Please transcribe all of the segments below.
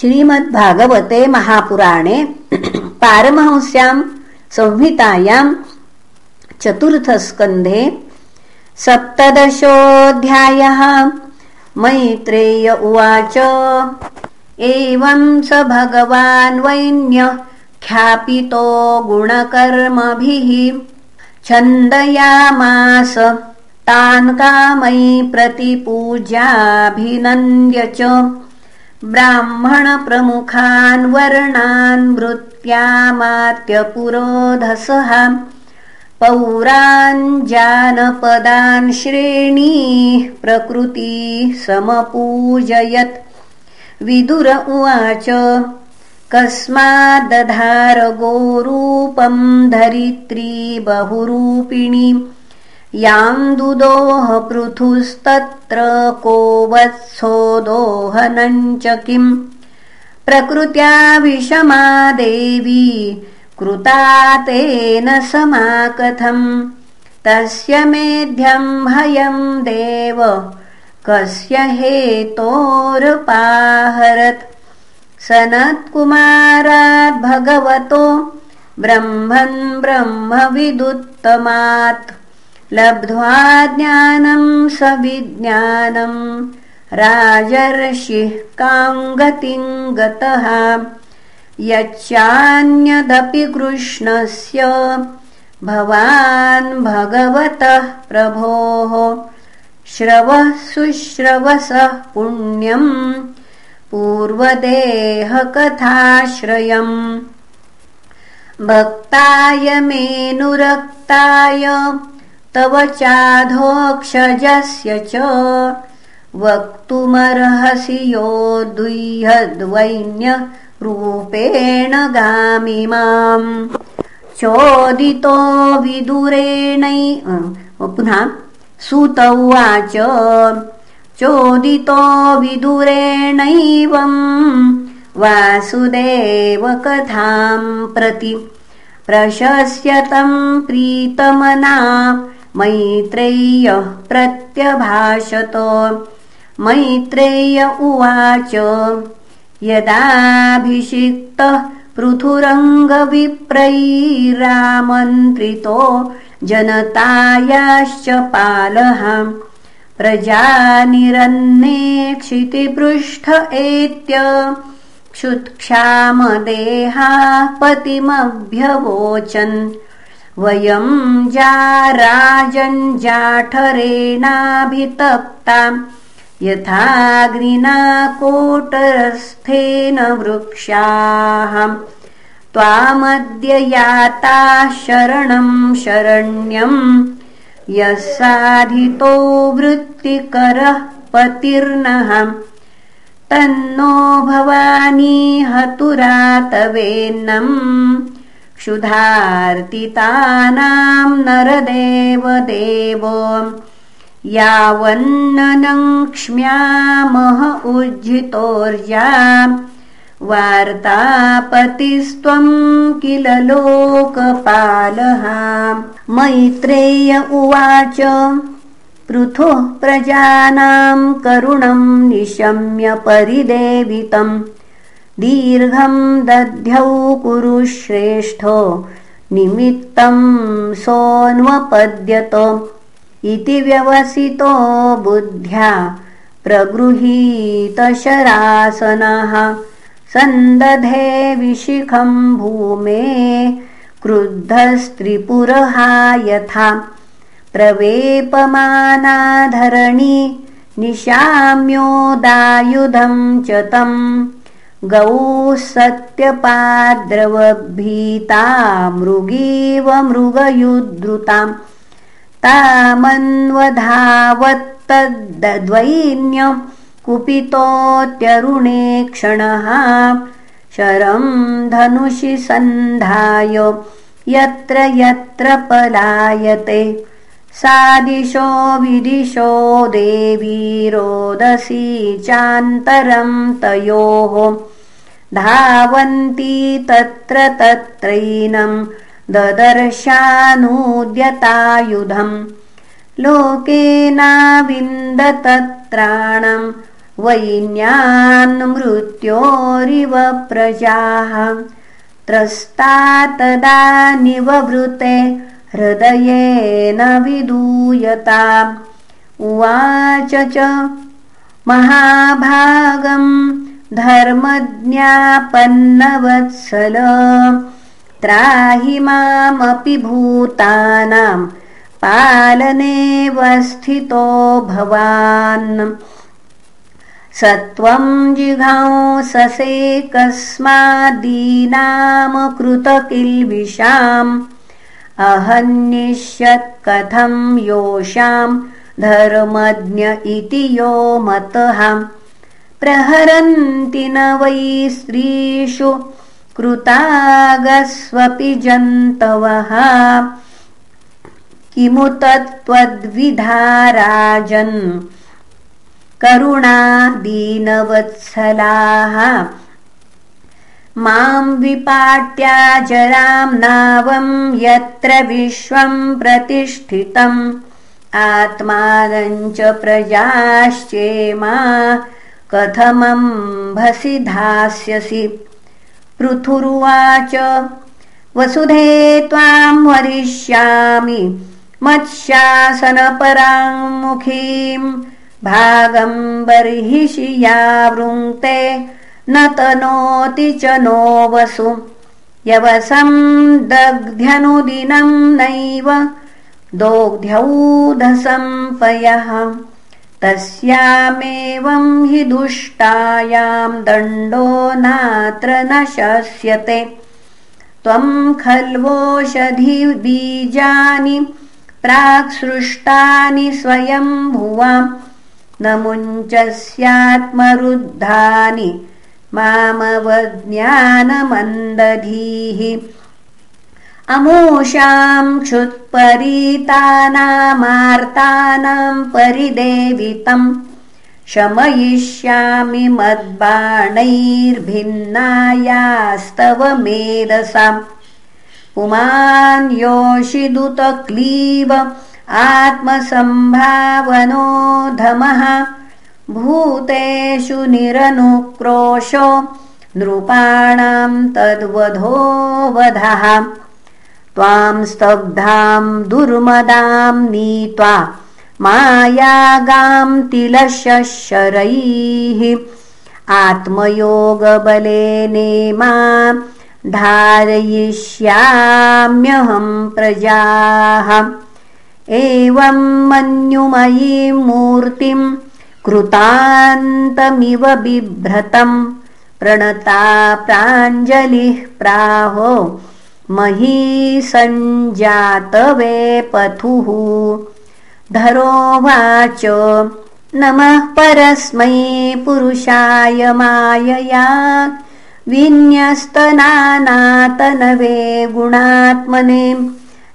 श्रीमद्भागवते महापुराणे पारमहंस्याम् संहितायाम् चतुर्थस्कन्धे सप्तदशोऽध्यायः। मैत्रेय उवाच। एवं स भगवान् वैन्य ख्यापितो गुणकर्मभिः। छन्दयामास तान् कामयि प्रतिपूजाभिनन्द्य च ब्राह्मणप्रमुखान् वर्णान् वृत्त्यामात्यपुरोधसः पौरान् जानपदान् श्रेणी प्रकृति समपूजयत्। विदुर उवाच कस्माद्दधार गोरूपम् धरित्री बहुरूपिणी याम् दुदोह पृथुस्तत्र को वत्सो दोहनम् च किम्? प्रकृत्या विषमा देवी कृता तेन समाकथम्। तस्य मेध्यम् भयम् देव कस्य हेतोरपाहरत्? सनत्कुमारात् भगवतो ब्रह्मन् ब्रह्मविदुत्तमात् लब्ध्वा ज्ञानम् स विज्ञानम् राजर्षिः काङ्गतिम् गतः। यच्चान्यदपि कृष्णस्य भवान् भगवतः प्रभोः। श्रवः शुश्रवसः पुण्यम् पूर्वदेहकथाश्रयम्। भक्ताय मेनुरक्ताय तव चाधोक्षजस्य च। वक्तुमर्हसि यो रूपेण गामि माम्। चोदितो विदुरेणै पुनः सुत उवाच चोदितो विदुरेणैवम् वासुदेवकथाम् प्रति प्रशस्यतम् प्रीतमना मैत्रेयः प्रत्यभाषत। मैत्रेय उवाच यदाभिषिक्तः पृथुरङ्गविप्रैरामन्त्रितो जनतायाश्च पालः। प्रजानिरन्ने क्षितिपृष्ठ एत्य क्षुत्क्षामदेहाः पतिमभ्यवोचन् वयम् जाराजञ्जाठरेणाभितप्ताम् यथाग्निना कोटरस्थेन वृक्षाः। त्वामद्य याताः शरणम् शरण्यम् यः साधितो वृत्तिकरः पतिर्नः। तन्नो भवानी हतुरातवेन्नम् क्षुधार्तितानाम् नरदेव देव। यावन्ननक्ष्म्यामः उज्झितोर्जा वार्तापतिस्त्वम् किल लोकपालः मैत्रेय उवाच पृथुः प्रजानाम् करुणम् निशम्य परिदेवितम् दीर्घम् दध्यौ कुरु श्रेष्ठो निमित्तम् सोऽन्वपद्यत इति व्यवसितो बुद्ध्या प्रगृहीतशरासनः। सन्दधे विशिखम् भूमे क्रुद्धस्त्रिपुरहा यथा प्रवेपमानाधरणी निशाम्योदायुधम् च तम् गौ सत्यपाद्रवभीता मृगीव मृगयुद्धृताम् तामन्वधावत्तद्वैन्य कुपितोऽत्यरुणे क्षणः। शरम् धनुषि सन्धाय यत्र यत्र पलायते सादिशो विदिशो देवी रोदसी चान्तरम् तयोः। धावन्ती तत्र तत्रैनम् ददर्शानूद्यतायुधम्। लोकेनाविन्दतत्राणम् वैन्यान्मृत्योरिव प्रजाः। त्रस्ता तदा निववृते हृदयेन विदूयता। उवाच च महाभागम् धर्मज्ञापन्नवत्सल। त्राहि मामपि भूतानां पालनेवस्थितो भवान्। स त्वं जिघांससे कस्मादीनामकृतकिल्बिषाम् अहन्निष्यत् कथं योषां धर्मज्ञ इति यो मतः। प्रहरन्ति न वै स्त्रीषु कृतागस्वपि जन्तवः। किमु तत्त्वद्विधाराजन् करुणादीनवत्सलाः मां विपाट्या जरां नावं यत्र विश्वं प्रतिष्ठितम्। आत्मानञ्च प्रजाश्चेमा कथमम्भसि धास्यसि। पृथुरुवाच वसुधे त्वां वरिष्यामि मत्शासनपराङ्मुखीं भागं बर्हिषि या वृङ्क्ते न तनोति च नो वसु यवसं दग्ध्यनुदिनं नैव दोग्ध्यौधसम्पयः तस्यामेवं हि दुष्टायां दण्डो नात्र न शस्यते। त्वं खल्वोषधिबीजानि प्राक्सृष्टानि स्वयं भुवां न मुञ्चस्यात्मरुद्धानि मामवज्ञानमन्दधीः। अमूषां क्षुत्परीतानामार्तानां परिदेवितं शमयिष्यामि मद्बाणैर्भिन्नायास्तव मेधसाम्। पुमान् योषिदुतक्लीब आत्मसम्भावनोधमः भूतेषु निरनुक्रोशो नृपाणां तद्वधोवधः त्वां स्तब्धां दुर्मदां नीत्वा मायागां तिलशरैः आत्मयोगबलेनेमा धारयिष्याम्यहं प्रजाः। एवं मन्युमयीं मूर्तिं कृतान्तमिव बिभ्रतं प्रणता प्राञ्जलिः प्राहो मही सञ्जातवेपथुः धरोवाच नमः परस्मै पुरुषाय मायया। विन्यस्तनानातनवे गुणात्मने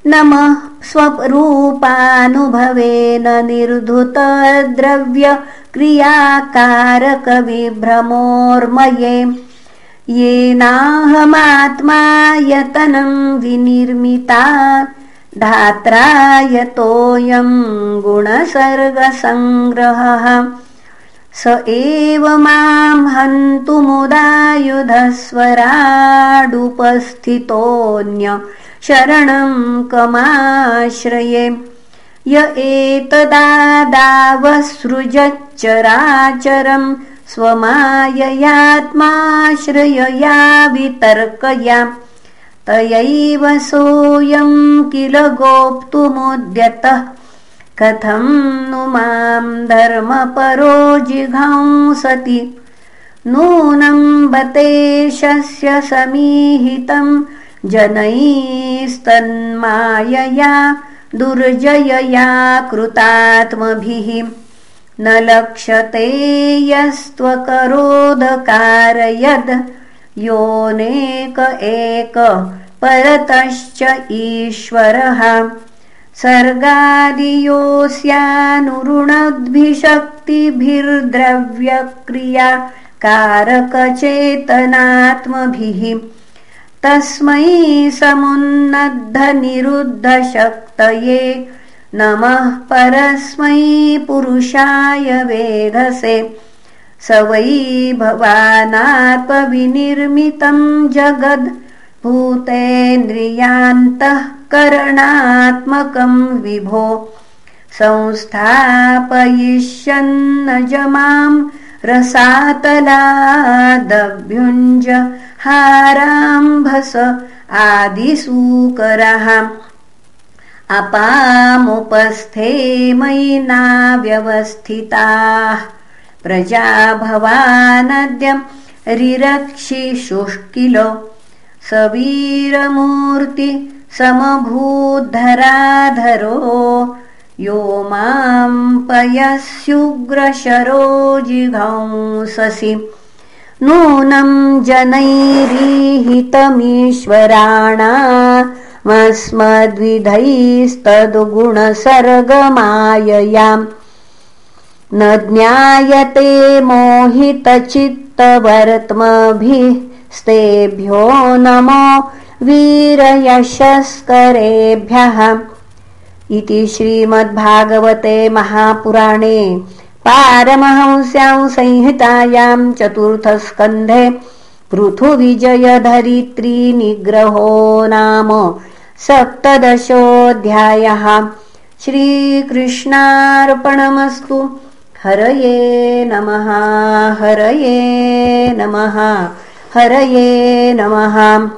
नमः स्वरूपानुभवेन निर्धुतद्रव्यक्रियाकारकविभ्रमोर्मये। येनाहमात्मा यतनं विनिर्मिता धात्रा यतोऽयं गुणसर्गसङ्ग्रहः। स एव मां हन्तुमुदायुधस्वराडुपस्थितोऽन्य शरणं कमाश्रये। य एतदादावसृजच्चराचरं स्वमाययात्माश्रयया वितर्कया। तयैव सोऽयं किल गोप्तुमुद्यतः। कथं नु मां धर्मपरो जिघांसति। नूनं बतेशस्य समीहितं जनैस्तन्मायया दुर्जयया कृतात्मभिः। न लक्ष्यते यस्त्वकरोदकारयद् योनेक एक परतश्च ईश्वरः। सर्गादियोऽस्यानुरुणद्भिशक्तिभिर्द्रव्यक्रिया कारकचेतनात्मभिः तस्मै समुन्नद्धनिरुद्धशक्तये नमः परस्मै पुरुषाय वेधसे स वै भवानात्मविनिर्मितं जगद् भूतेन्द्रियान्तः करणात्मकं विभो संस्थापयिष्यन्नजमां रसातलादभ्युञ्ज हाराम्भस आदिसूकरः। अपामुपस्थे मयि नाव्यवस्थिताः प्रजा भवानद्यं रिरक्षिषुष्किलो सवीरमूर्ति समभूद्धराधरो यो मां पयस्युग्रशरो जिघंससि नूनं जनैरीहितमीश्वराणामस्मद्विधैस्तद्गुणसर्गमाययाम् न ज्ञायते मोहितचित्तवर्त्मभिस्तेभ्यो नमो वीरयशस्करेभ्यः इति श्रीमद्भागवते महापुराणे पारमहंस्यां संहितायां चतुर्थस्कन्धे पृथुविजयधरित्रीनिग्रहो नाम सप्तदशोऽध्यायः। श्रीकृष्णार्पणमस्तु। हरये नमः हरये नमः हरये नमः